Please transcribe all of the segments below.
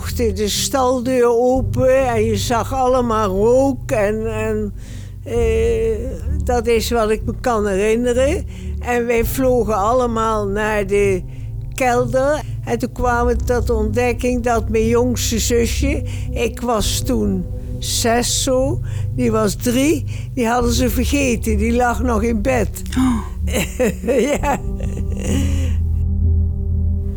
vloog de, de staldeur open en je zag allemaal rook. En, en eh, dat is wat ik me kan herinneren. En wij vlogen allemaal naar de kelder. En toen kwam het tot ontdekking dat mijn jongste zusje, ik was toen zes zo, die was drie, die hadden ze vergeten. Die lag nog in bed. ja.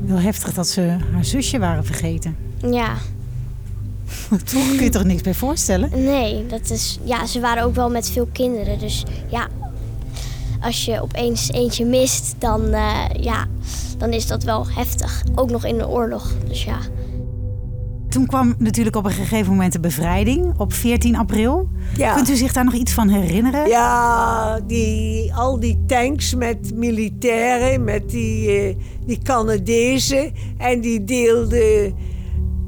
Wel heftig dat ze haar zusje waren vergeten. Ja, Toch kun je toch niks bij voorstellen? nee, dat is... Ja, ze waren ook wel met veel kinderen. Dus ja, als je opeens eentje mist, dan, eh, ja, dan is dat wel heftig. Ook nog in de oorlog, dus ja. Toen kwam natuurlijk op een gegeven moment de bevrijding op 14 april. Ja. Kunt u zich daar nog iets van herinneren? Ja, die, al die tanks met militairen, met die, eh, die Canadezen. En die deelden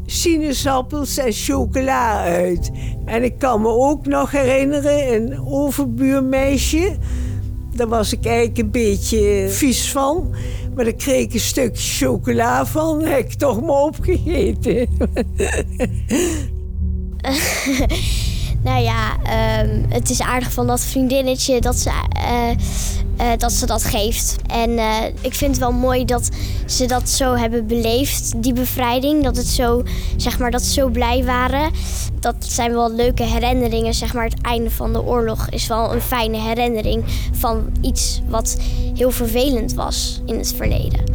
sinaasappels en chocola uit. En ik kan me ook nog herinneren, een overbuurmeisje. Daar was ik eigenlijk een beetje vies van. Maar daar kreeg ik een stukje chocola van. Heb ik toch maar opgegeten. Nou ja, ehm, het is aardig van dat vriendinnetje dat ze, eh, eh, dat ze dat geeft. En eh, ik vind het wel mooi dat ze dat zo hebben beleefd, die bevrijding. Dat, het zo, zeg maar, dat ze zo blij waren. Dat zijn wel leuke herinneringen. Zeg maar, het einde van de oorlog is wel een fijne herinnering van iets wat heel vervelend was in het verleden.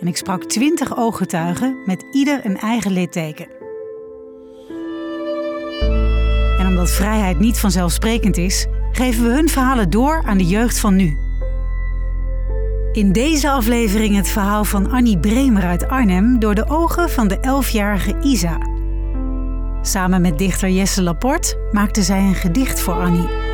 en ik sprak 20 ooggetuigen met ieder een eigen litteken. En omdat vrijheid niet vanzelfsprekend is, geven we hun verhalen door aan de jeugd van nu. In deze aflevering het verhaal van Annie Bremer uit Arnhem door de ogen van de 11-jarige Isa. Samen met dichter Jesse Laporte maakte zij een gedicht voor Annie.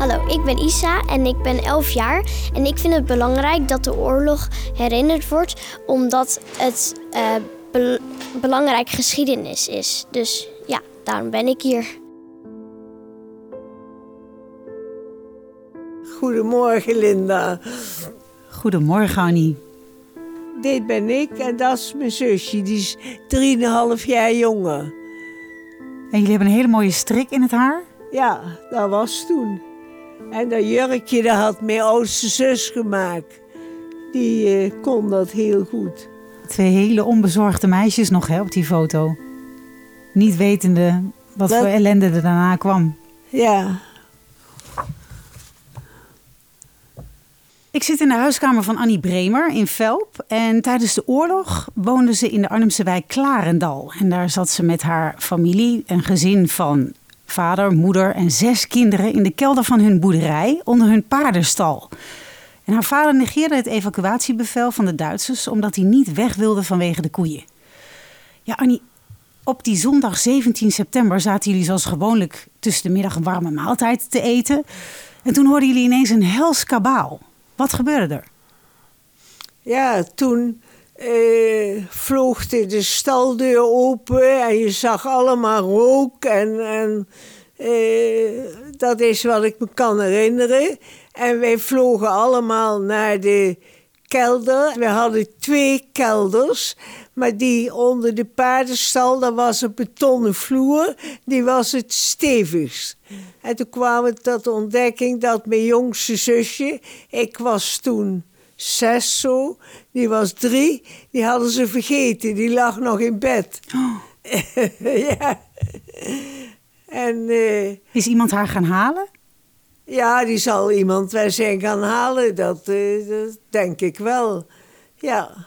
Hallo, ik ben Isa en ik ben 11 jaar. En ik vind het belangrijk dat de oorlog herinnerd wordt, omdat het eh bel- belangrijk geschiedenis is. Dus ja, daarom ben ik hier. Goedemorgen, Linda. Goedemorgen Annie. Dit ben ik en dat is mijn zusje. Die is 3,5 jaar jonger. En jullie hebben een hele mooie strik in het haar. Ja, dat was toen. En dat jurkje dat had mijn oudste zus gemaakt. Die eh, kon dat heel goed. Twee hele onbezorgde meisjes nog hè, op die foto. Niet wetende wat Dat- voor ellende er daarna kwam. Ja, Ik zit in de huiskamer van Annie Bremer in Velp. En tijdens de oorlog woonde ze in de Arnhemse wijk Klarendal. En daar zat ze met haar familie, een gezin van vader, moeder en zes kinderen... in de kelder van hun boerderij onder hun paardenstal. En haar vader negeerde het evacuatiebevel van de Duitsers... omdat hij niet weg wilde vanwege de koeien. Ja, Annie, op die zondag 17 september zaten jullie zoals gewoonlijk... tussen de middag een warme maaltijd te eten. En toen hoorden jullie ineens een hels kabaal. Wat gebeurde er? ja toen eh, vloog de, de staldeur open en je zag allemaal rook. En, en eh, dat is wat ik me kan herinneren. En wij vlogen allemaal naar de kelder. We hadden twee kelders. Maar die onder de paardenstal, dat was een betonnen vloer. Die was het stevigst. En toen kwam het tot de ontdekking dat mijn jongste zusje... Ik was toen zes zo, die was drie. Die hadden ze vergeten, die lag nog in bed. ja. En... eh, Is iemand haar gaan halen? ja, die zal iemand wel zijn gaan halen, dat, eh, dat denk ik wel. Ja.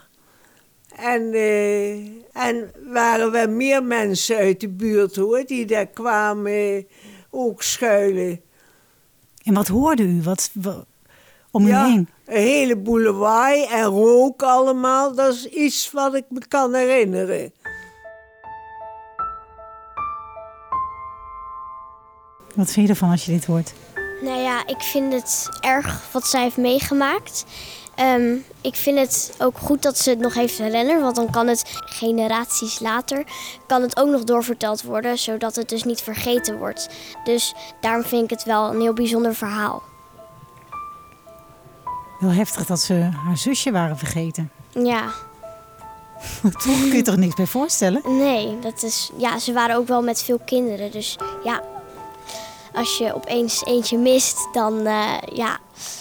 En, eh, en waren wel meer mensen uit de buurt hoor, die daar kwamen ook schuilen. En wat hoorde u? Wat, wa- om u ja, heen? een heleboel lawaai en rook allemaal. Dat is iets wat ik me kan herinneren. Wat vind je ervan als je dit hoort? Nou ja, ik vind het erg wat zij heeft meegemaakt. Ehm, ik vind het ook goed dat ze het nog heeft herinnerd, want dan kan het generaties later kan het ook nog doorverteld worden, zodat het dus niet vergeten wordt. Dus daarom vind ik het wel een heel bijzonder verhaal. Heel heftig dat ze haar zusje waren vergeten. Ja, Toch kun je toch niks bij voorstellen? nee, dat is. Ja, ze waren ook wel met veel kinderen, dus ja. Als je opeens eentje mist, dan, eh, ja,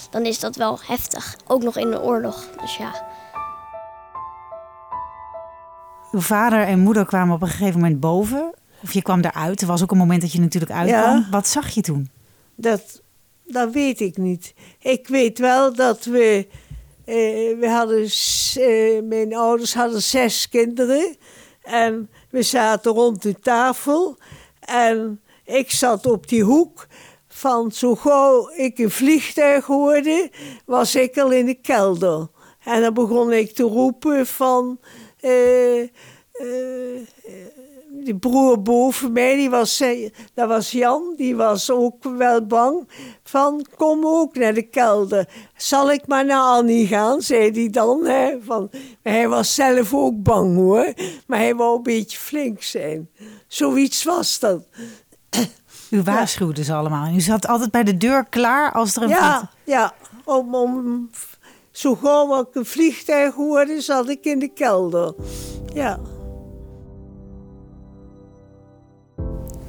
dan is dat wel heftig. Ook nog in de oorlog. Dus ja. Uw vader en moeder kwamen op een gegeven moment boven. Of je kwam eruit. Er was ook een moment dat je natuurlijk uitkwam. Ja. Wat zag je toen? Dat, dat weet ik niet. Ik weet wel dat we. eh, we hadden, eh, mijn ouders hadden zes kinderen. En we zaten rond de tafel. En ik zat op die hoek. Van zo gauw ik een vliegtuig hoorde, was ik al in de kelder. En dan begon ik te roepen van. eh, die broer boven mij, die was, dat was Jan, die was ook wel bang. Van, kom ook naar de kelder. Zal ik maar naar Annie gaan, zei hij dan. Hè, van, maar hij was zelf ook bang hoor, maar hij wou een beetje flink zijn. Zoiets was dat. U waarschuwde ze allemaal. U zat altijd bij de deur klaar als er een Ja, vliegtuig- ja, om, om, zo gauw ik een vliegtuig hoorde, zat ik in de kelder. Ja.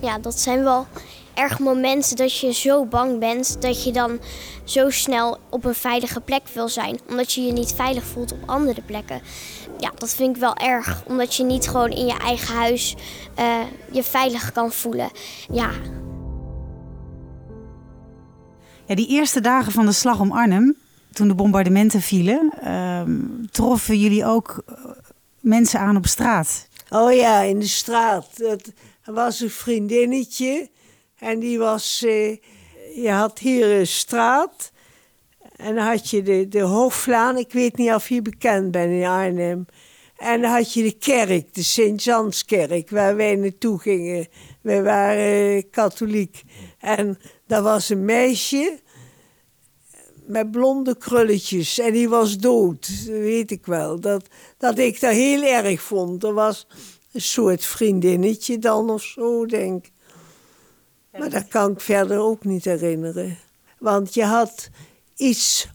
Ja, dat zijn wel erg momenten dat je zo bang bent dat je dan zo snel op een veilige plek wil zijn. Omdat je je niet veilig voelt op andere plekken. Ja, dat vind ik wel erg. Omdat je niet gewoon in je eigen huis eh, je veilig kan voelen. Ja, Ja, die eerste dagen van de slag om Arnhem, toen de bombardementen vielen, ehm, troffen jullie ook eh, mensen aan op straat. Oh ja, in de straat. Dat, er was een vriendinnetje en die was. eh, je had hier een straat en dan had je de, de Hoflaan. Ik weet niet of je bekend bent in Arnhem. En dan had je de kerk, de Sint-Janskerk, waar wij naartoe gingen. Wij waren eh, katholiek. En daar was een meisje met blonde krulletjes. En die was dood, weet ik wel. Dat, dat ik dat heel erg vond. Er was een soort vriendinnetje dan of zo, denk ik. Maar dat kan ik verder ook niet herinneren. Want je had iets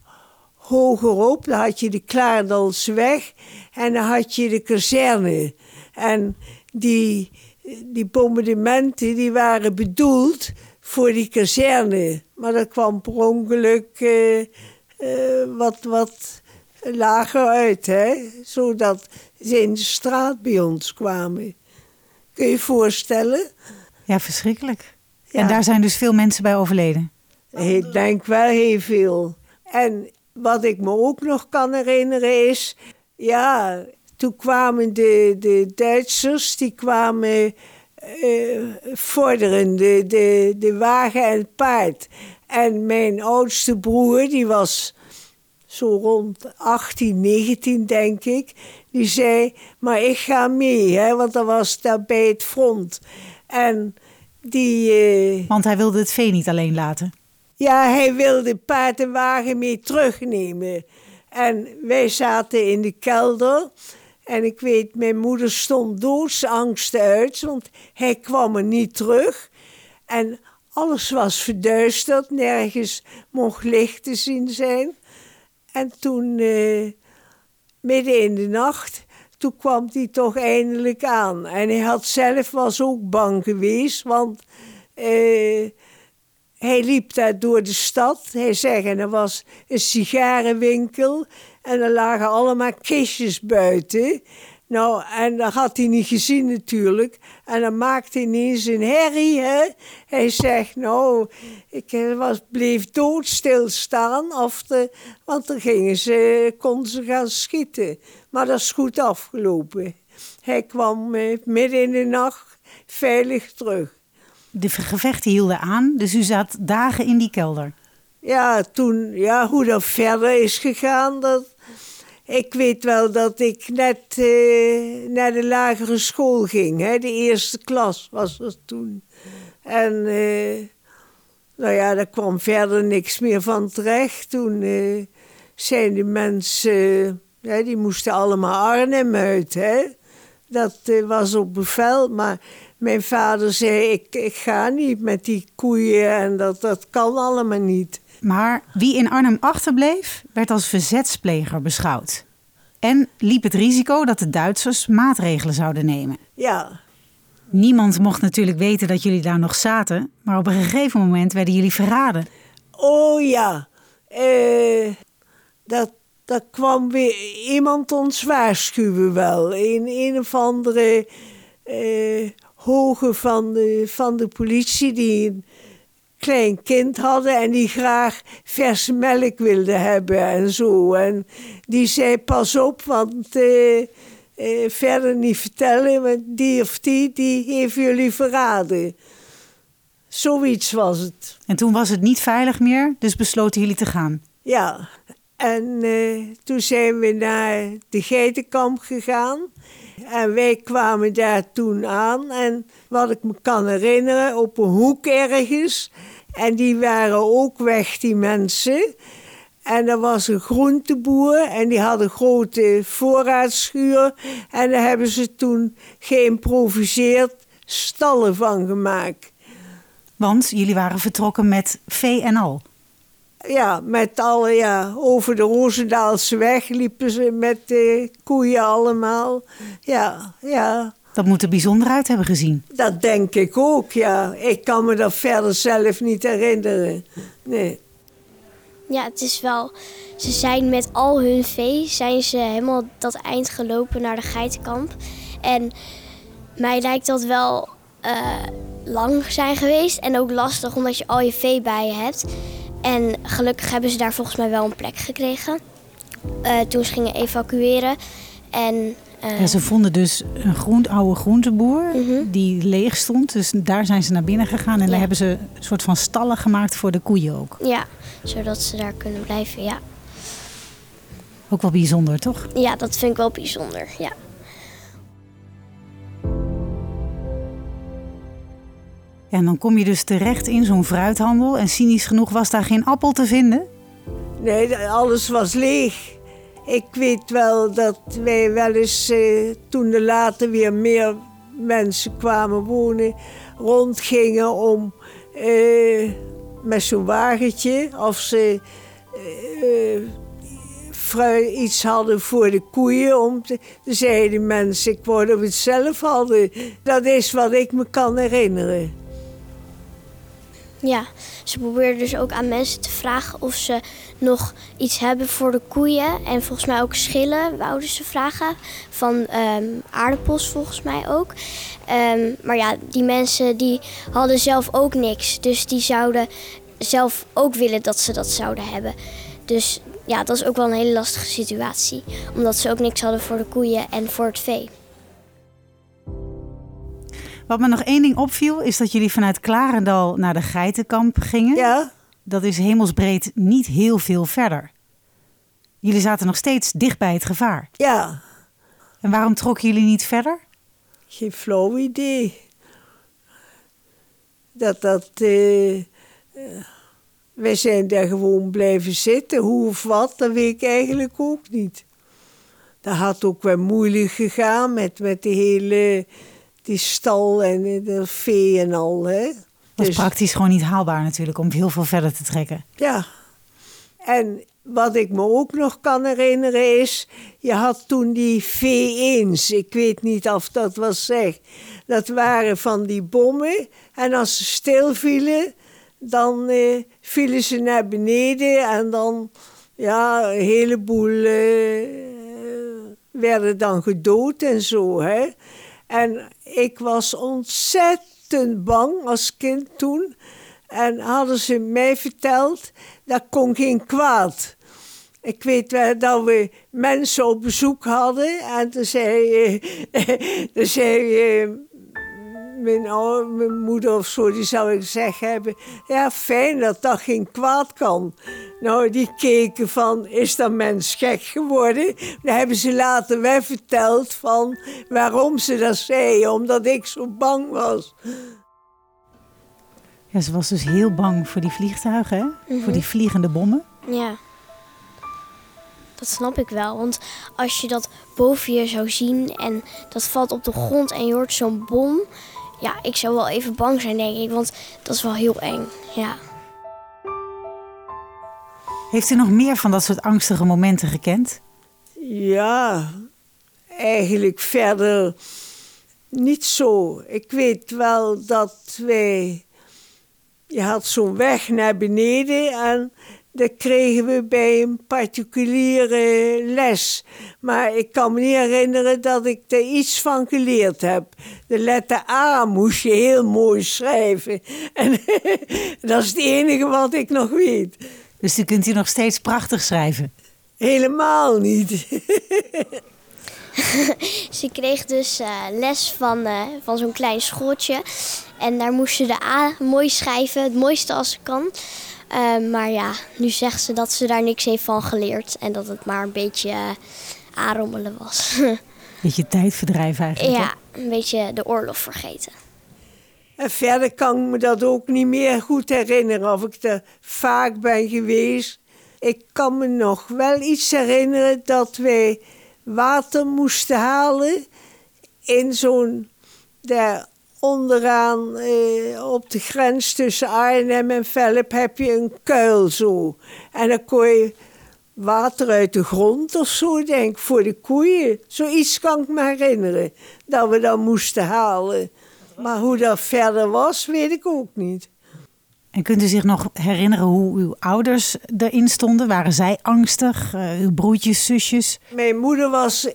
hogerop, dan had je de Klaardalsweg en dan had je de kazerne. En die, die bombardementen die waren bedoeld voor die kazerne. Maar dat kwam per ongeluk eh, eh, wat, wat lager uit, hè? zodat ze in de straat bij ons kwamen. Kun je je voorstellen? Ja, verschrikkelijk. Ja. En daar zijn dus veel mensen bij overleden. Ik denk wel heel veel. En wat ik me ook nog kan herinneren is... Ja, toen kwamen de, de Duitsers, die kwamen eh, vorderen, de, de, de wagen en het paard. En mijn oudste broer, die was zo rond 18, 19 denk ik... die zei, maar ik ga mee, hè, want dat was daar bij het front. En die... eh, Want hij wilde het vee niet alleen laten. ja, hij wilde paard en wagen mee terugnemen. En wij zaten in de kelder. En ik weet, mijn moeder stond doodsangst uit, want hij kwam er niet terug. En alles was verduisterd, nergens mocht licht te zien zijn. En toen, eh, midden in de nacht, toen kwam hij toch eindelijk aan. En hij had zelf was ook bang geweest, want eh, hij liep daar door de stad. Hij en er was een sigarenwinkel. En er lagen allemaal kistjes buiten. Nou, en dat had hij niet gezien natuurlijk. En dan maakte hij ineens een herrie. Hè? Hij zegt, nou, ik eh, was, bleef doodstil staan. Of de, want dan gingen ze, konden ze gaan schieten. Maar dat is goed afgelopen. Hij kwam eh, midden in de nacht veilig terug. De gevechten hielden aan, dus u zat dagen in die kelder. ja, toen, ja, hoe dat verder is gegaan, dat, ik weet wel dat ik net uh, naar de lagere school ging. Hè? De eerste klas was dat toen. En uh, nou ja, daar kwam verder niks meer van terecht. Toen uh, zijn de mensen, ja, die moesten allemaal Arnhem uit. Hè? Dat was op bevel, maar mijn vader zei, ik, ik ga niet met die koeien en dat, dat kan allemaal niet. Maar wie in Arnhem achterbleef, werd als verzetspleger beschouwd. En liep het risico dat de Duitsers maatregelen zouden nemen. Ja. Niemand mocht natuurlijk weten dat jullie daar nog zaten, maar op een gegeven moment werden jullie verraden. Oh ja, eh, dat, dat kwam weer iemand ons waarschuwen wel. Een, een of andere eh, hoge van de, van de politie die klein kind hadden en die graag verse melk wilden hebben en zo. En die zei: Pas op, want uh, uh, verder niet vertellen, want die of die, die heeft jullie verraden. Zoiets was het. En toen was het niet veilig meer, dus besloten jullie te gaan. Ja, en uh, toen zijn we naar de geitenkamp gegaan. En wij kwamen daar toen aan. En wat ik me kan herinneren, op een hoek ergens. En die waren ook weg, die mensen. En er was een groenteboer en die had een grote voorraadschuur. En daar hebben ze toen geïmproviseerd stallen van gemaakt. Want jullie waren vertrokken met vee en al? Ja, met alle, ja, over de Roosendaalse weg liepen ze met de koeien allemaal. Ja, ja. Dat moet er bijzonder uit hebben gezien. Dat denk ik ook, ja. Ik kan me dat verder zelf niet herinneren. Nee. Ja, het is wel... Ze zijn met al hun vee, zijn ze helemaal dat eind gelopen naar de geitenkamp. En mij lijkt dat wel uh, lang zijn geweest en ook lastig omdat je al je vee bij je hebt. En gelukkig hebben ze daar volgens mij wel een plek gekregen. Uh, toen ze gingen evacueren. En ja, ze vonden dus een groent, oude groenteboer mhm. die leeg stond. Dus daar zijn ze naar binnen gegaan en daar hebben ze een soort van stallen gemaakt voor de koeien ook. Ja, zodat ze daar kunnen blijven, ja. Ook wel bijzonder, toch? Ja, dat vind ik wel bijzonder, ja. Ja, en dan kom je dus terecht in zo'n fruithandel en cynisch genoeg was daar geen appel te vinden? Nee, alles was leeg. Ik weet wel dat wij wel eens, eh, toen er later weer meer mensen kwamen wonen, rondgingen om eh, met zo'n wagentje of ze uh, iets hadden voor de koeien. Om te, zeiden mensen, ik dat we het zelf hadden. Dat is wat ik me kan herinneren. Ja, ze probeerden dus ook aan mensen te vragen of ze nog iets hebben voor de koeien. En volgens mij ook schillen wouden ze vragen. Van um, aardappels volgens mij ook. Um, maar ja, die mensen die hadden zelf ook niks. Dus die zouden zelf ook willen dat ze dat zouden hebben. Dus ja, dat is ook wel een hele lastige situatie. Omdat ze ook niks hadden voor de koeien en voor het vee. Wat me nog één ding opviel, is dat jullie vanuit Klarendal naar de Geitenkamp gingen. Ja. Dat is hemelsbreed niet heel veel verder. Jullie zaten nog steeds dicht bij het gevaar. Ja. En waarom trokken jullie niet verder? Geen flauw idee. Dat dat. Uh, wij zijn daar gewoon blijven zitten. Hoe of wat, dat weet ik eigenlijk ook niet. Dat had ook wel moeilijk gegaan met, met de hele die stal en de vee en al. Hè. Dat is dus- praktisch gewoon niet haalbaar natuurlijk om heel veel verder te trekken. Ja. En wat ik me ook nog kan herinneren is, je had toen die V1's, ik weet niet of dat was zeg. Dat waren van die bommen en als ze stilvielen, dan eh, vielen ze naar beneden en dan, ja, een heleboel eh, werden dan gedood en zo, hè. En ik was ontzettend bang als kind toen. En hadden ze mij verteld, dat kon geen kwaad. Ik weet wel dat we mensen op bezoek hadden. En toen zei, uh, zei mijn, mijn moeder of zo, die zou ik zeggen hebben... Ja, fijn dat dat geen kwaad kan. Nou, die keken van, is dat mens gek geworden? Dan hebben ze later wel verteld van waarom ze dat zei. Omdat ik zo bang was. Ja, ze was dus heel bang voor die vliegtuigen, hè? Voor die vliegende bommen. Ja. Dat snap ik wel. Want als je dat boven je zou zien en dat valt op de grond en je hoort zo'n bom. Ja, ik zou wel even bang zijn, denk ik. Want dat is wel heel eng. Ja. Heeft u nog meer van dat soort angstige momenten gekend? Ja, eigenlijk verder niet zo. Ik weet wel dat wij. Je had zo'n weg naar beneden en dat kregen we bij een particuliere les. Maar ik kan me niet herinneren dat ik er iets van geleerd heb. De letter A moest je heel mooi schrijven. En dat is het enige wat ik nog weet. Dus u kunt hier nog steeds prachtig schrijven? Helemaal niet. Ze kreeg dus uh, les van, uh, van zo'n klein schooltje. En daar moest ze de A mooi schrijven, het mooiste als ze kan. Uh, maar ja, nu zegt ze dat ze daar niks heeft van geleerd. En dat het maar een beetje aanrommelen was. Een beetje tijdverdrijf eigenlijk. Ja, een beetje de oorlog vergeten. En verder kan ik me dat ook niet meer goed herinneren of ik er vaak ben geweest. Ik kan me nog wel iets herinneren dat wij water moesten halen in zo'n daar onderaan eh, op de grens tussen Arnhem en Velp heb je een kuil zo. En dan kon je water uit de grond of zo, denk ik, voor de koeien. Zoiets kan ik me herinneren, dat we dan moesten halen. Maar hoe dat verder was, weet ik ook niet. En kunt u zich nog herinneren hoe uw ouders erin stonden? Waren zij angstig? Uh, uw broertjes, zusjes? Mijn moeder was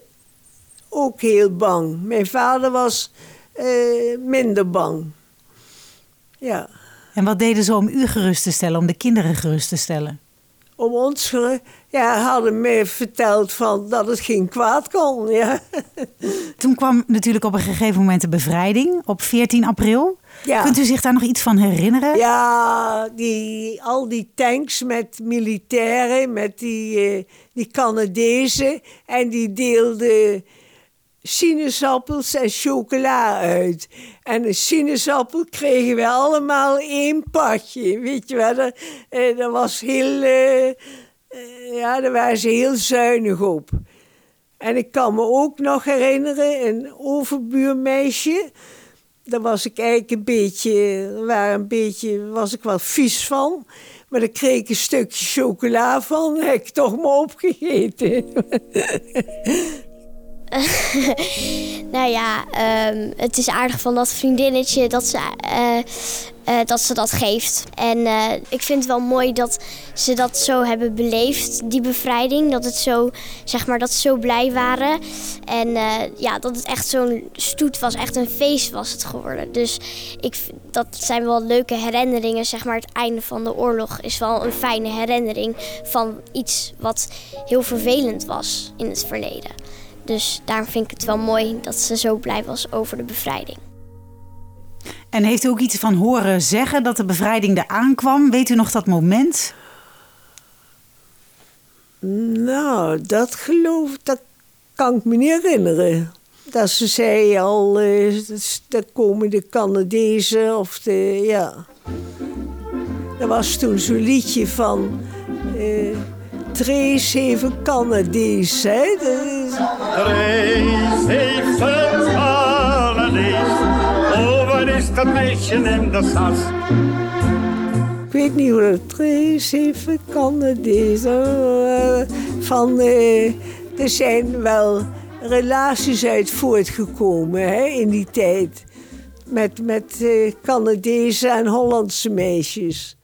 ook heel bang. Mijn vader was uh, minder bang. Ja. En wat deden ze om u gerust te stellen, om de kinderen gerust te stellen? Om ons gerust... Ja, hadden me verteld van dat het geen kwaad kon, ja. Toen kwam natuurlijk op een gegeven moment de bevrijding, op 14 april. Ja. Kunt u zich daar nog iets van herinneren? Ja, die, al die tanks met militairen, met die, uh, die Canadezen. En die deelden sinaasappels en chocola uit. En een sinaasappel kregen we allemaal één padje. Weet je wel, dat, uh, dat was heel... Uh, ja, daar waren ze heel zuinig op. En ik kan me ook nog herinneren, een overbuurmeisje daar was ik eigenlijk een beetje, waar een beetje, was ik wel vies van. Maar daar kreeg ik een stukje chocola van, heb ik toch maar opgegeten. nou ja, um, het is aardig van dat vriendinnetje dat ze, uh, uh, dat, ze dat geeft. En uh, ik vind het wel mooi dat ze dat zo hebben beleefd, die bevrijding. Dat het zo, zeg maar, dat ze zo blij waren. En ja, dat het echt zo'n stoet was, echt een feest was het geworden. Dus ik, dat zijn wel leuke herinneringen, zeg maar. Het einde van de oorlog is wel een fijne herinnering van iets wat heel vervelend was in het verleden. Dus daarom vind ik het wel mooi dat ze zo blij was over de bevrijding. En heeft u ook iets van horen zeggen dat de bevrijding er aankwam? Weet u nog dat moment? Nou, dat geloof dat kan ik me niet herinneren. Dat ze zei al, uh, daar komen de Canadezen of de, ja. Er was toen zo'n liedje van... Uh, Trace even Canadees, hè. Trace even Canadees. Oh, wat is dat meisje in de sas? Ik weet niet hoe dat Trace even Canadees. Uh, van, uh, er zijn wel relaties uit voortgekomen hè, in die tijd. Met, met uh, Canadese en Hollandse meisjes.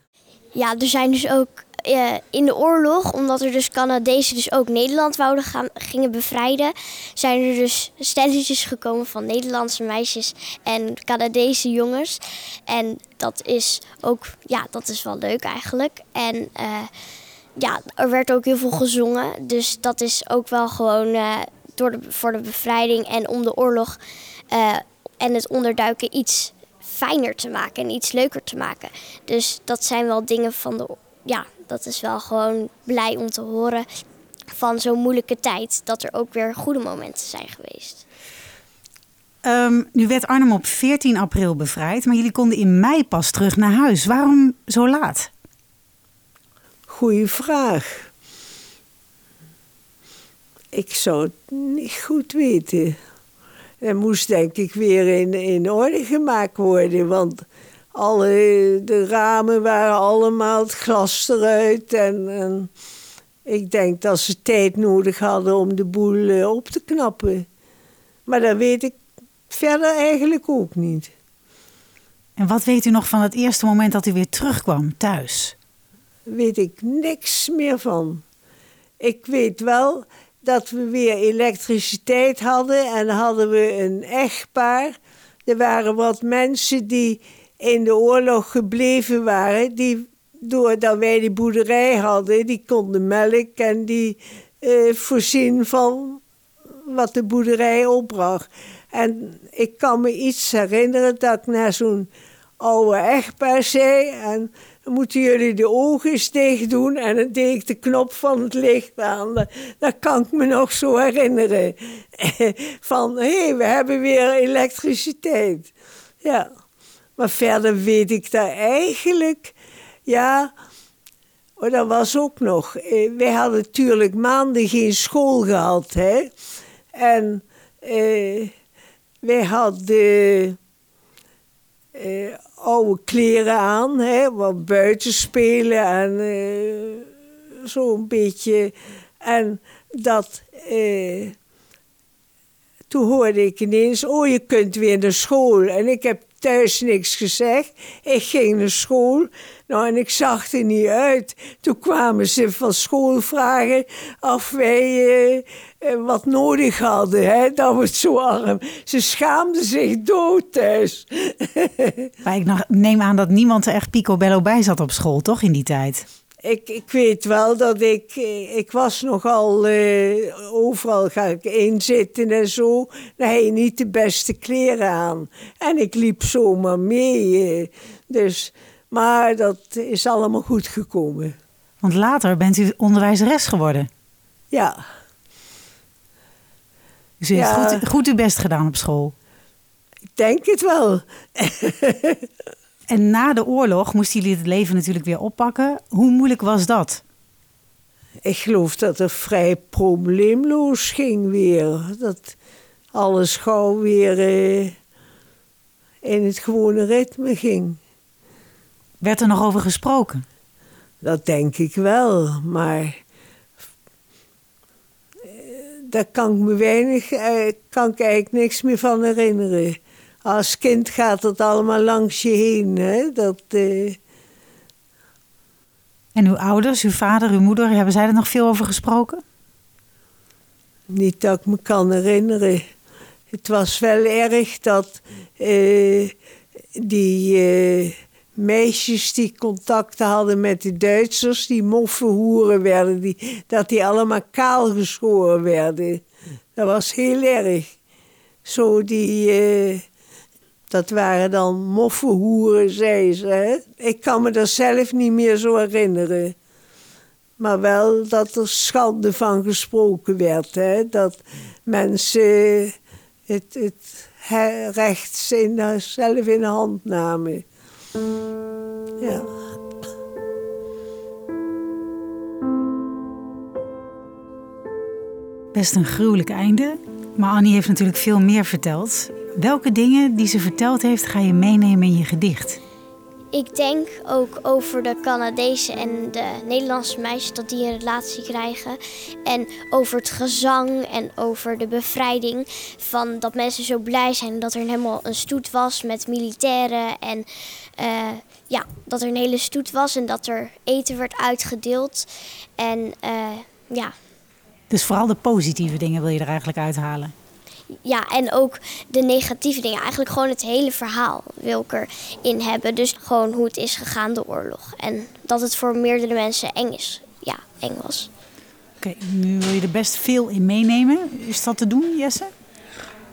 Ja, er zijn dus ook uh, in de oorlog, omdat er dus Canadezen dus ook Nederland wouden gaan, gingen bevrijden, zijn er dus stelletjes gekomen van Nederlandse meisjes en Canadese jongens. En dat is ook, ja, dat is wel leuk eigenlijk. En uh, ja, er werd ook heel veel gezongen. Dus dat is ook wel gewoon uh, door de, voor de bevrijding en om de oorlog en het onderduiken iets fijner te maken en iets leuker te maken. Dus dat zijn wel dingen van de. Ja, dat is wel gewoon blij om te horen van zo'n moeilijke tijd. Dat er ook weer goede momenten zijn geweest. Um, nu werd Arnhem op 14 april bevrijd, maar jullie konden in mei pas terug naar huis. Waarom zo laat? Goeie vraag. Ik zou het niet goed weten. Er moest denk ik weer in, in orde gemaakt worden, want alle, de ramen waren allemaal het glas eruit. En, en ik denk dat ze tijd nodig hadden om de boel eh, op te knappen. Maar dat weet ik verder eigenlijk ook niet. En wat weet u nog van het eerste moment dat u weer terugkwam thuis? Weet ik niks meer van. Ik weet wel dat we weer elektriciteit hadden en hadden we een echtpaar. Er waren wat mensen die in de oorlog gebleven waren, die doordat wij die boerderij hadden, die konden melk en die eh, voorzien van wat de boerderij opbracht. En ik kan me iets herinneren dat ik naar zo'n oude echtpaar zei. En moeten jullie de ogen eens dicht doen. En dan deed ik de knop van het licht aan. Dat, kan ik me nog zo herinneren. Van, hé, hey, we hebben weer elektriciteit. Ja. Maar verder weet ik daar eigenlijk... Ja, oh, dat was ook nog. Eh, wij hadden natuurlijk maanden geen school gehad, hè. En... Eh, wij hadden uh, oude kleren aan, hè, wat buiten spelen en uh, zo'n beetje. En dat. Uh, toen hoorde ik ineens: Oh, je kunt weer naar school. En ik heb thuis niks gezegd. Ik ging naar school. Nou, en ik zag er niet uit. Toen kwamen ze van school vragen of wij eh, eh, wat nodig hadden. Hè? Dat was zo arm. Ze schaamden zich dood thuis. maar ik neem aan dat niemand er echt picobello bij zat op school, toch, in die tijd? Ik, ik weet wel dat ik, eh, ik was nogal, uh, overal ga ik inzitten en zo. Dan heb je niet de beste kleren aan. En ik liep zomaar mee. Uh, dus, maar dat is allemaal goed gekomen. Want later bent u onderwijzeres geworden. Ja. Dus u heeft goed, goed uw best gedaan op school. Ik denk het wel. En na de oorlog moesten jullie het leven natuurlijk weer oppakken. Hoe moeilijk was dat? Ik geloof dat het vrij probleemloos ging weer. Dat alles gauw weer eh, in het gewone ritme ging. Werd er nog over gesproken? Dat denk ik wel, maar eh, daar kan ik me weinig, eh, kan ik eigenlijk niks meer van herinneren als kind gaat het allemaal langs je heen. Hè? Dat, uh... En uw ouders, uw vader, uw moeder, hebben zij er nog veel over gesproken? Niet dat ik me kan herinneren. Het was wel erg dat uh, die uh, meisjes die contacten hadden met de Duitsers, die moffenhoeren werden, die, dat die allemaal kaal geschoren werden. Dat was heel erg. Zo die dat waren dan moffenhoeren, zei ze. Hè? Ik kan me dat zelf niet meer zo herinneren. Maar wel dat er schande van gesproken werd. Hè? Dat mensen het, het recht in, zelf in de hand namen. Ja. Best een gruwelijk einde. Maar Annie heeft natuurlijk veel meer verteld. Welke dingen die ze verteld heeft ga je meenemen in je gedicht? Ik denk ook over de Canadese en de Nederlandse meisjes dat die een relatie krijgen. En over het gezang en over de bevrijding. Van dat mensen zo blij zijn dat er helemaal een stoet was met militairen. En uh, ja, dat er een hele stoet was en dat er eten werd uitgedeeld. En uh, ja. Dus vooral de positieve dingen wil je er eigenlijk uithalen? Ja, en ook de negatieve dingen. Eigenlijk gewoon het hele verhaal wil ik erin hebben. Dus gewoon hoe het is gegaan, de oorlog. En dat het voor meerdere mensen eng is. Ja, eng was. Oké, nu wil je er best veel in meenemen. Is dat te doen, Jesse?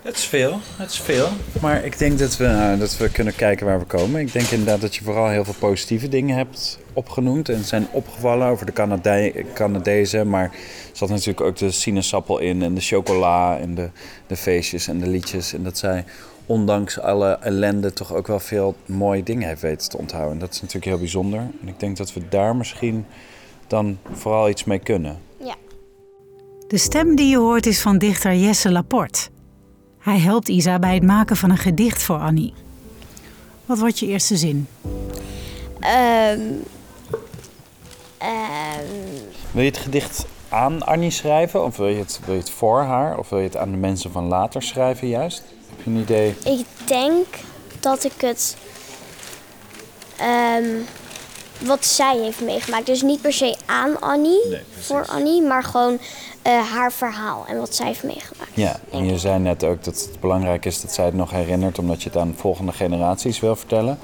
Het is veel, het is veel. Maar ik denk dat we, eh, dat we kunnen kijken waar we komen. Ik denk inderdaad dat je vooral heel veel positieve dingen hebt opgenoemd. En zijn opgevallen over de Canade Canadezen. Maar er zat natuurlijk ook de sinaasappel in en de chocola en de, de feestjes en de liedjes. En dat zij ondanks alle ellende toch ook wel veel mooie dingen heeft weten te onthouden. En dat is natuurlijk heel bijzonder. En ik denk dat we daar misschien dan vooral iets mee kunnen. Ja. De stem die je hoort is van dichter Jesse Laporte. Hij helpt Isa bij het maken van een gedicht voor Annie. Wat wordt je eerste zin? Ehm ehm, Wil je het gedicht aan Annie schrijven? Of wil je, het, wil je het voor haar? Of wil je het aan de mensen van later schrijven juist? Heb je een idee? ik denk dat ik het. ehm, wat zij heeft meegemaakt. Dus niet per se aan Annie, Nee, voor Annie, maar gewoon eh, haar verhaal en wat zij heeft meegemaakt. Ja, en je ik. zei net ook dat het belangrijk is dat zij het nog herinnert, omdat je het aan volgende generaties wil vertellen.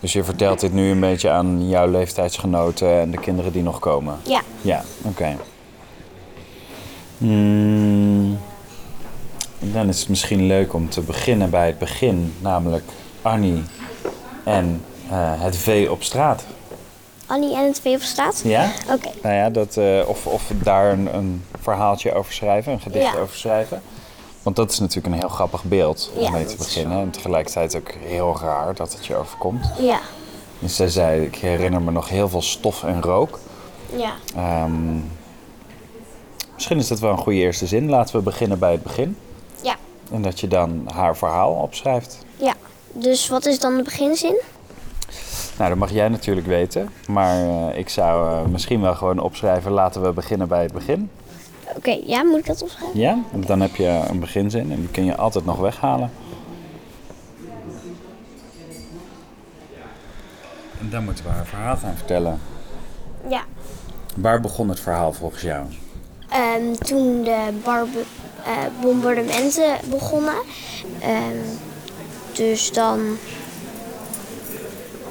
Dus je vertelt dit nu een beetje aan jouw leeftijdsgenoten en de kinderen die nog komen. Ja, Ja, oké. Hmm, dan is het misschien leuk om te beginnen bij het begin, namelijk Annie en eh, het vee op straat. Annie en het vee op straat. Ja? Oké, Nou ja, dat, eh, of, of daar een, een verhaaltje over schrijven, een gedicht Ja. over schrijven. Want dat is natuurlijk een heel grappig beeld om Ja. mee te beginnen. En tegelijkertijd ook heel raar dat het je overkomt. ja. Dus zij zei, ik herinner me nog heel veel stof en rook. Ja, Ehm, misschien is dat wel een goede eerste zin. Laten we beginnen bij het begin. ja, En dat je dan haar verhaal opschrijft. ja. Dus wat is dan de beginzin? Nou, dat mag jij natuurlijk weten. Maar eh, ik zou eh, misschien wel gewoon opschrijven, laten we beginnen bij het begin. Oké, ja, moet ik dat opschrijven? Ja, en dan heb je een beginzin en die kun je altijd nog weghalen. En dan moeten we haar verhaal gaan vertellen. Ja. Waar begon het verhaal volgens jou? Ehm, toen de barbe- eh, bombardementen begonnen. Ehm, dus dan.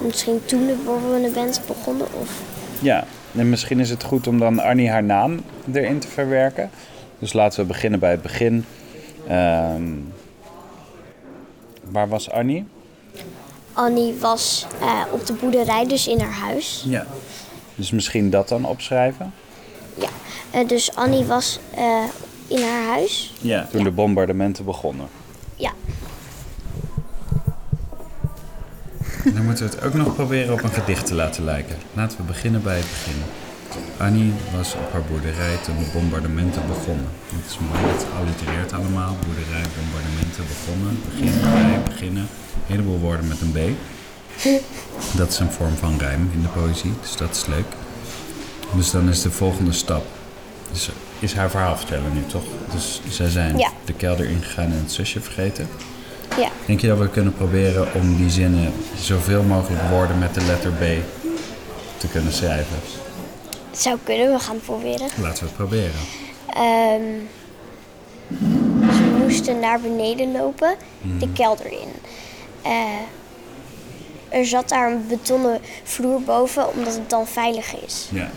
Misschien toen de bombardementen begonnen. Of. Ja, en misschien is het goed om dan Annie haar naam erin te verwerken. Dus laten we beginnen bij het begin. Ehm, waar was Annie? Annie was eh, op de boerderij, dus in haar huis. Ja. Dus misschien dat dan opschrijven? Ja. Eh, dus Annie was eh, in haar huis. Ja. Toen de bombardementen begonnen. Dan moeten we het ook nog proberen op een gedicht te laten lijken. Laten we beginnen bij het begin. Annie was op haar boerderij toen de bombardementen begonnen. Het is mooi, het allitereert allemaal. Boerderij, bombardementen begonnen. Beginnen, bij, beginnen. Een heleboel woorden met een B. Dat is een vorm van rijm in de poëzie, dus dat is leuk. Dus dan is de volgende stap. Dus is haar verhaal vertellen nu, toch? Dus zij zijn Ja. de kelder ingegaan en het zusje vergeten. Ja. Denk je dat we kunnen proberen om die zinnen zoveel mogelijk woorden met de letter B te kunnen schrijven? Zou kunnen, we gaan het proberen. Laten we het proberen. Ehm, ze moesten naar beneden lopen, de kelder in. Eh, er zat daar een betonnen vloer boven, omdat het dan veilig is. Ja.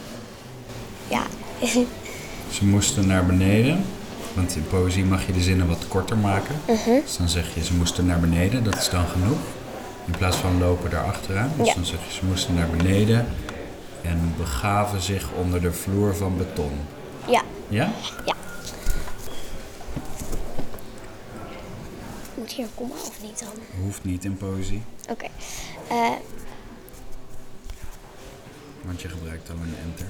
Ja, Ze moesten naar beneden, want in poëzie mag je de zinnen wat korter maken. Dus dan zeg je ze moesten naar beneden, dat is dan genoeg. In plaats van lopen daarachteraan. Dus Ja. dan zeg je ze moesten naar beneden en begaven zich onder de vloer van beton. ja, Ja? ja. Moet hier een komma of niet dan? Hoeft niet in poëzie, Oké. Eh, want je gebruikt al een enter.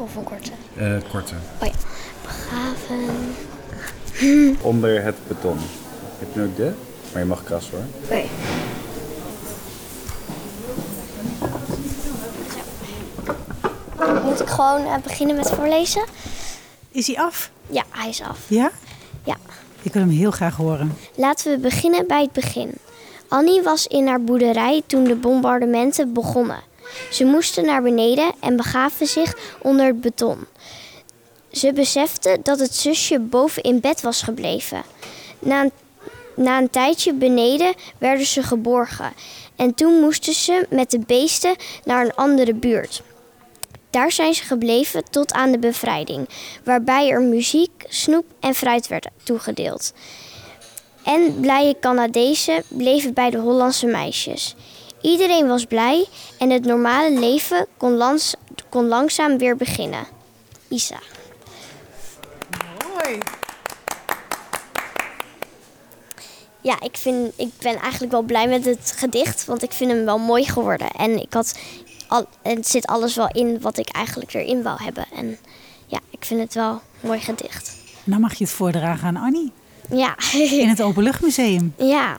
Of een korte? Eh, korte. Oh ja. Begraven. Onder het beton. Heb je ook de? Maar je mag kras hoor. Oké. Moet ik gewoon eh, beginnen met voorlezen? Is hij af? Ja, hij is af. Ja? Ja. Ik wil hem heel graag horen. Laten we beginnen bij het begin. Annie was in haar boerderij toen de bombardementen begonnen. Ze moesten naar beneden en begaven zich onder het beton. Ze besefte dat het zusje boven in bed was gebleven. Na een, na een tijdje beneden werden ze geborgen. En toen moesten ze met de beesten naar een andere buurt. Daar zijn ze gebleven tot aan de bevrijding, waarbij er muziek, snoep en fruit werd toegedeeld. En blije Canadezen bleven bij de Hollandse meisjes. Iedereen was blij en het normale leven kon, langs- kon langzaam weer beginnen. Isa. Mooi. Ja, ik, vind, ik ben eigenlijk wel blij met het gedicht, want ik vind hem wel mooi geworden. En ik had al, en het zit alles wel in wat ik eigenlijk erin wou hebben. En ja, ik vind het wel een mooi gedicht. Dan mag je het voordragen aan Annie Ja, in het Openluchtmuseum. ja,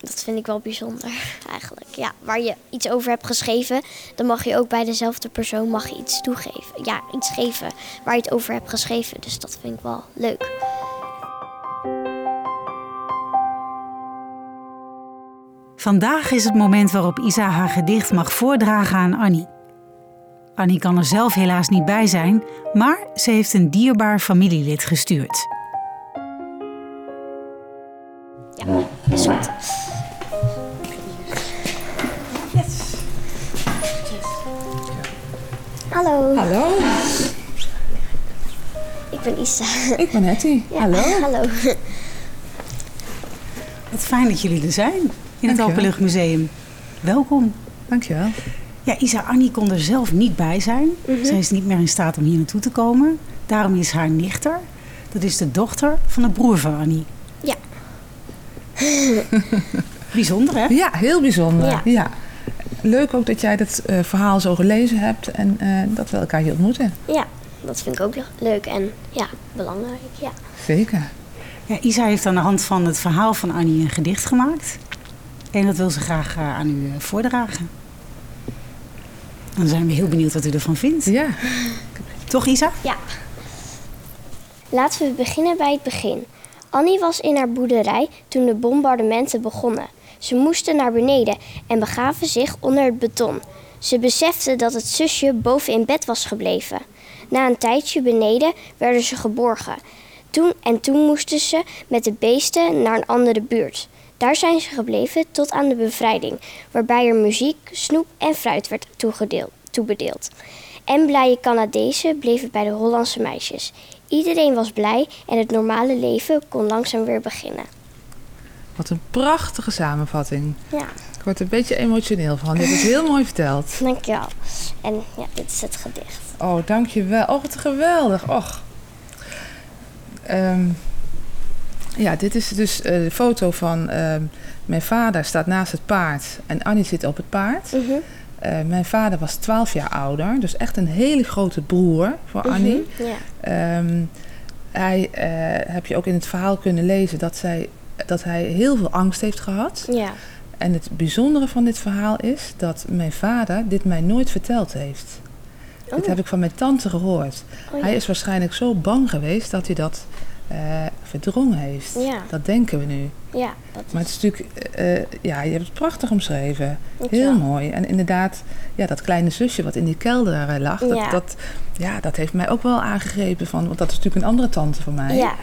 dat vind ik wel bijzonder eigenlijk. Ja, waar je iets over hebt geschreven, dan mag je ook bij dezelfde persoon mag je iets toegeven. Ja, iets geven waar je het over hebt geschreven. Dus dat vind ik wel leuk. Vandaag is het moment waarop Isa haar gedicht mag voordragen aan Annie. Annie kan er zelf helaas niet bij zijn, maar ze heeft een dierbaar familielid gestuurd. Ja, is goed. Hallo, Hallo, ik ben Isa. ik ben Hetty. Ja, Hallo. Hallo. Wat fijn dat jullie er zijn in het. Openluchtmuseum. Welkom. Dankjewel. Ja, Isa Annie kon er zelf niet bij zijn. Zij is niet meer in staat om hier naartoe te komen. Daarom is haar nichter, dat is de dochter van de broer van Annie. Bijzonder, hè? Ja, heel bijzonder. Ja. Ja. Leuk ook dat jij dat eh, verhaal zo gelezen hebt en eh, dat we elkaar hier ontmoeten. Ja, dat vind ik ook leuk en ja, belangrijk. Ja. Zeker. Ja, Isa heeft aan de hand van het verhaal van Annie een gedicht gemaakt. En dat wil ze graag eh, aan u eh, voordragen. Dan zijn we heel benieuwd wat u ervan vindt. Ja. Toch, Isa? ja. Laten we beginnen bij het begin. Annie was in haar boerderij toen de bombardementen begonnen. Ze moesten naar beneden en begaven zich onder het beton. Ze besefte dat het zusje boven in bed was gebleven. Na een tijdje beneden werden ze geborgen. Toen en toen moesten ze met de beesten naar een andere buurt. Daar zijn ze gebleven tot aan de bevrijding, waarbij er muziek, snoep en fruit werd toegedeeld, toebedeeld. En blije Canadezen bleven bij de Hollandse meisjes. Iedereen was blij en het normale leven kon langzaam weer beginnen. Wat een prachtige samenvatting. Ja, Ik word er een beetje emotioneel van. Je hebt het heel mooi verteld. dankjewel. En ja, dit is het gedicht. Oh, dankjewel. Oh, wat geweldig. Och. Ehm, ja, dit is dus eh, de foto van ehm, mijn vader staat naast het paard en Annie zit op het paard. Mhm, Eh, mijn vader was 12 jaar ouder, dus echt een hele grote broer voor Annie. mhm, Ja, Ehm, hij, eh, heb je ook in het verhaal kunnen lezen dat, zij, dat hij heel veel angst heeft gehad. ja, En het bijzondere van dit verhaal is dat mijn vader dit mij nooit verteld heeft. Dit Oh. heb ik van mijn tante gehoord. Oh, Hij ja. is waarschijnlijk zo bang geweest dat hij dat eh, verdrongen heeft. Ja. Dat denken we nu. ja, dat Maar het is natuurlijk, eh, ja, je hebt het prachtig omschreven. Heel mooi. En inderdaad, ja, dat kleine zusje wat in die kelder eh, lag, dat, Ja. dat, ja, dat heeft mij ook wel aangegrepen. Van, want dat is natuurlijk een andere tante van mij. Ja,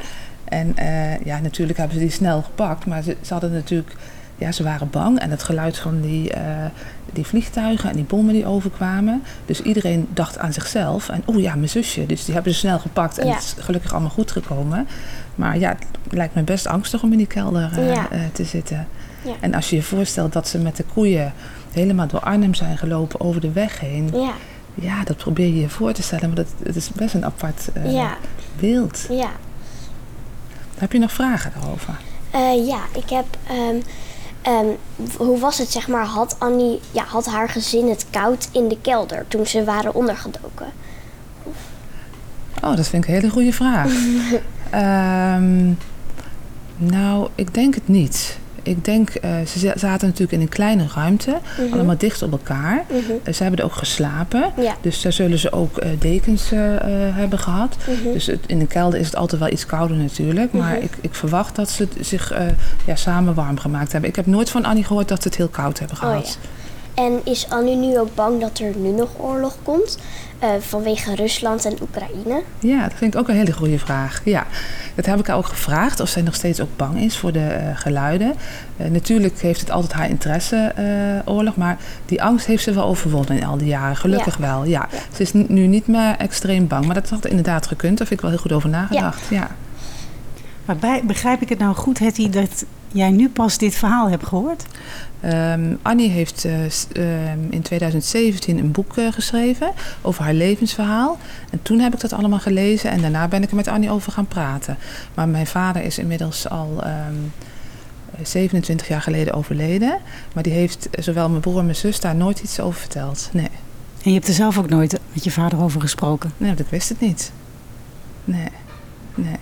En ja, natuurlijk hebben ze die snel gepakt. Maar ze, ze hadden natuurlijk, ja, ze waren bang. En het geluid van die, eh, die vliegtuigen en die bommen die overkwamen. Dus iedereen dacht aan zichzelf. En oh ja, mijn zusje. Dus die hebben ze snel gepakt. En Ja. het is gelukkig allemaal goed gekomen. Maar ja, het lijkt me best angstig om in die kelder eh, Ja. eh, te zitten. Ja. En als je je voorstelt dat ze met de koeien helemaal door Arnhem zijn gelopen over de weg heen. ja, Ja, dat probeer je je voor te stellen. Maar dat, het is best een apart ja, beeld. ja. Heb je nog vragen daarover? Ja, ik heb. ehm, ehm, hoe was het, zeg maar? Had Annie, ja, had haar gezin het koud in de kelder toen ze waren ondergedoken? Oh, dat vind ik een hele goede vraag. Ehm, nou, ik denk het niet. Ik denk, eh, ze za- zaten natuurlijk in een kleine ruimte, allemaal dicht op elkaar. Mhm. Eh, ze hebben er ook geslapen, Ja. dus daar zullen ze ook eh, dekens hebben gehad. Mhm. Dus het, in de kelder is het altijd wel iets kouder natuurlijk, maar Mhm. ik, ik verwacht dat ze zich ja, samen warm gemaakt hebben. Ik heb nooit van Annie gehoord dat ze het heel koud hebben Oh, gehad. En is Annie nu ook bang dat er nu nog oorlog komt? eh, vanwege Rusland en Oekraïne? Ja, dat vind ik ook een hele goede vraag. Ja, Dat heb ik haar ook gevraagd of zij nog steeds ook bang is voor de uh, geluiden. Uh, natuurlijk heeft het altijd haar interesse, oorlog. Maar die angst heeft ze wel overwonnen in al die jaren. Gelukkig ja. wel, ja. ja. Ze is nu niet meer extreem bang. Maar dat had inderdaad gekund. Daar heb ik wel heel goed over nagedacht, ja. ja. Maar bij, begrijp ik het nou goed, Hetty, dat jij nu pas dit verhaal hebt gehoord? Um, Annie heeft uh, um, in 2017 een boek uh, geschreven over haar levensverhaal. En toen heb ik dat allemaal gelezen en daarna ben ik er met Annie over gaan praten. Maar mijn vader is inmiddels al um, 27 jaar geleden overleden. Maar die heeft zowel mijn broer en mijn zus daar nooit iets over verteld. Nee. En je hebt er zelf ook nooit met je vader over gesproken? Nee, dat wist het niet. Nee, nee.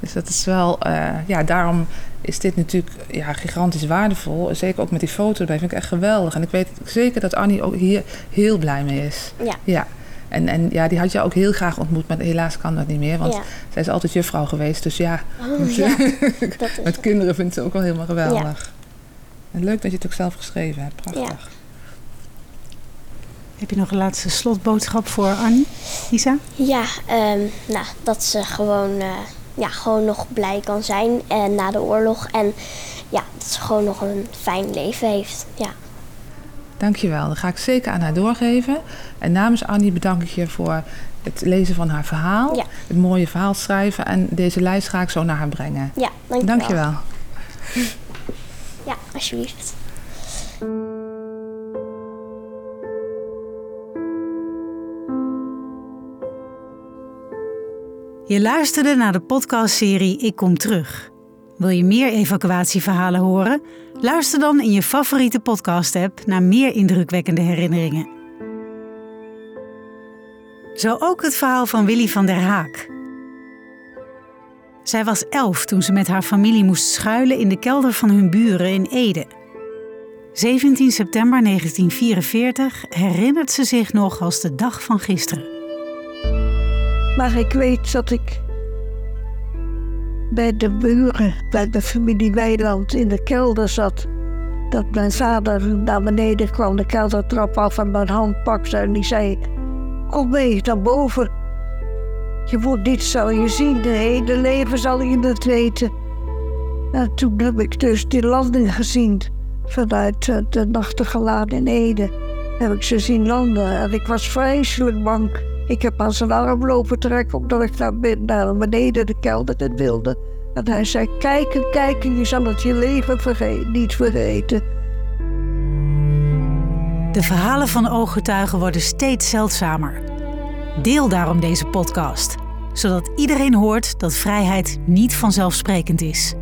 Dus dat is wel, uh, ja, daarom is dit natuurlijk ja, gigantisch waardevol. Zeker ook met die foto erbij, vind ik echt geweldig. En ik weet zeker dat Annie ook hier heel blij mee is. Ja. ja. En, en ja, die had je ook heel graag ontmoet, maar helaas kan dat niet meer. Want ja. zij is altijd juffrouw geweest. Dus ja, oh, ja met kinderen vindt ze ook wel helemaal geweldig. Ja. En leuk dat je het ook zelf geschreven hebt. Prachtig. Heb je nog een laatste slotboodschap voor Annie, Isa? Ja, um, nou, dat ze gewoon... Uh, ja, gewoon nog blij kan zijn en na de oorlog. En ja, dat ze gewoon nog een fijn leven heeft. Ja. Dankjewel, dat ga ik zeker aan haar doorgeven. En namens Annie bedank ik je voor het lezen van haar verhaal. Ja. Het mooie verhaal schrijven. En deze lijst ga ik zo naar haar brengen. Ja, dankjewel. Dankjewel. Ja, alsjeblieft. Je luisterde naar de podcastserie Ik Kom Terug. Wil je meer evacuatieverhalen horen? Luister dan in je favoriete podcast-app naar meer indrukwekkende herinneringen. Zo ook het verhaal van Willy van der Haak. Zij was elf toen ze met haar familie moest schuilen in de kelder van hun buren in Ede. 17 september 1944 herinnert ze zich nog als de dag van gisteren. Maar ik weet dat ik bij de buren, bij de familie Weiland in de kelder zat. Dat mijn vader naar beneden kwam, de keldertrap af en mijn hand pakte en die zei: Kom mee naar boven. Je moet dit zal je zien, de hele leven zal je het weten. En toen heb ik dus die landing gezien vanuit de nachtegalaan in Ede. Heb ik ze zien landen en ik was vreselijk bang. Ik heb aan zijn arm lopen trekken omdat ik naar, naar beneden de kelder in wilde. En hij zei, kijken, kijken, je zal het je leven vergeten, niet vergeten. De verhalen van ooggetuigen worden steeds zeldzamer. Deel daarom deze podcast, zodat iedereen hoort dat vrijheid niet vanzelfsprekend is.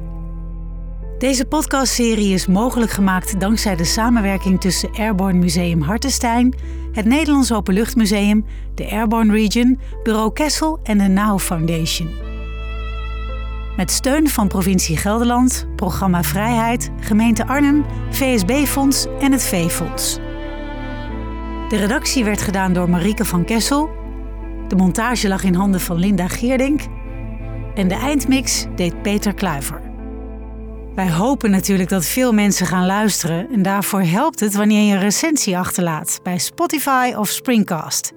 Deze podcastserie is mogelijk gemaakt dankzij de samenwerking tussen Airborne Museum Hartenstein, het Nederlands Openluchtmuseum, de Airborne Region, Bureau Kessel en de NOW Foundation. Met steun van provincie Gelderland, Programma Vrijheid, gemeente Arnhem, VSB-fonds en het V-fonds. De redactie werd gedaan door Marieke van Kessel. De montage lag in handen van Linda Geerdink. En de eindmix deed Peter Kluiver. Wij hopen natuurlijk dat veel mensen gaan luisteren en daarvoor helpt het wanneer je een recensie achterlaat bij Spotify of Springcast.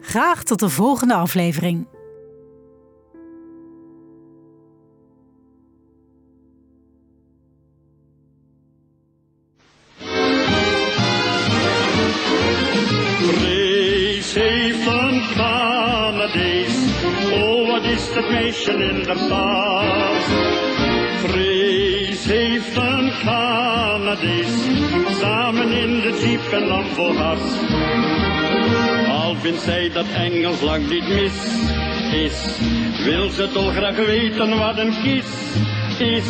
Graag tot de volgende aflevering. Oh, wat is meisje in de baas? Samen in de jeep en dan vol gas. Al vindt zij dat Engels lang niet mis is, wil ze toch graag weten wat een kies is.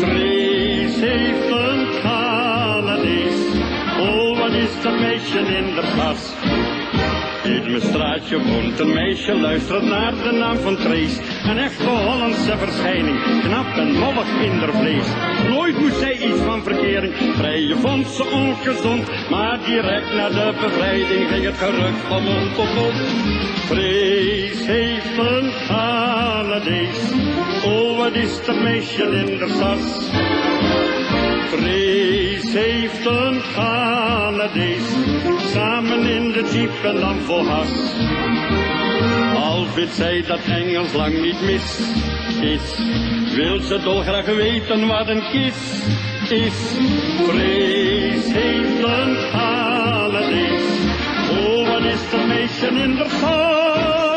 Vrees heeft een Canadees. Oh, wat is dat meisje in de pas? In mijn straatje woont een meisje, luistert naar de naam van Trace. Een echte Hollandse verschijning, knap en mollig in haar vlees. Nooit moest zij iets van verkering, vrije vond ze ongezond. Maar direct na de bevrijding ging het gerucht van mond tot mond. Vrees heeft een Canadees, oh wat is meisje in de tas? Vrees heeft een Canadees, samen in de jeep en dan vol has. Al vindt zij dat Engels lang niet mis is. Wil ze dolgraag weten wat een kis is. Vrees heeft een Canadees. Oh, wat is dat meisje in de stad?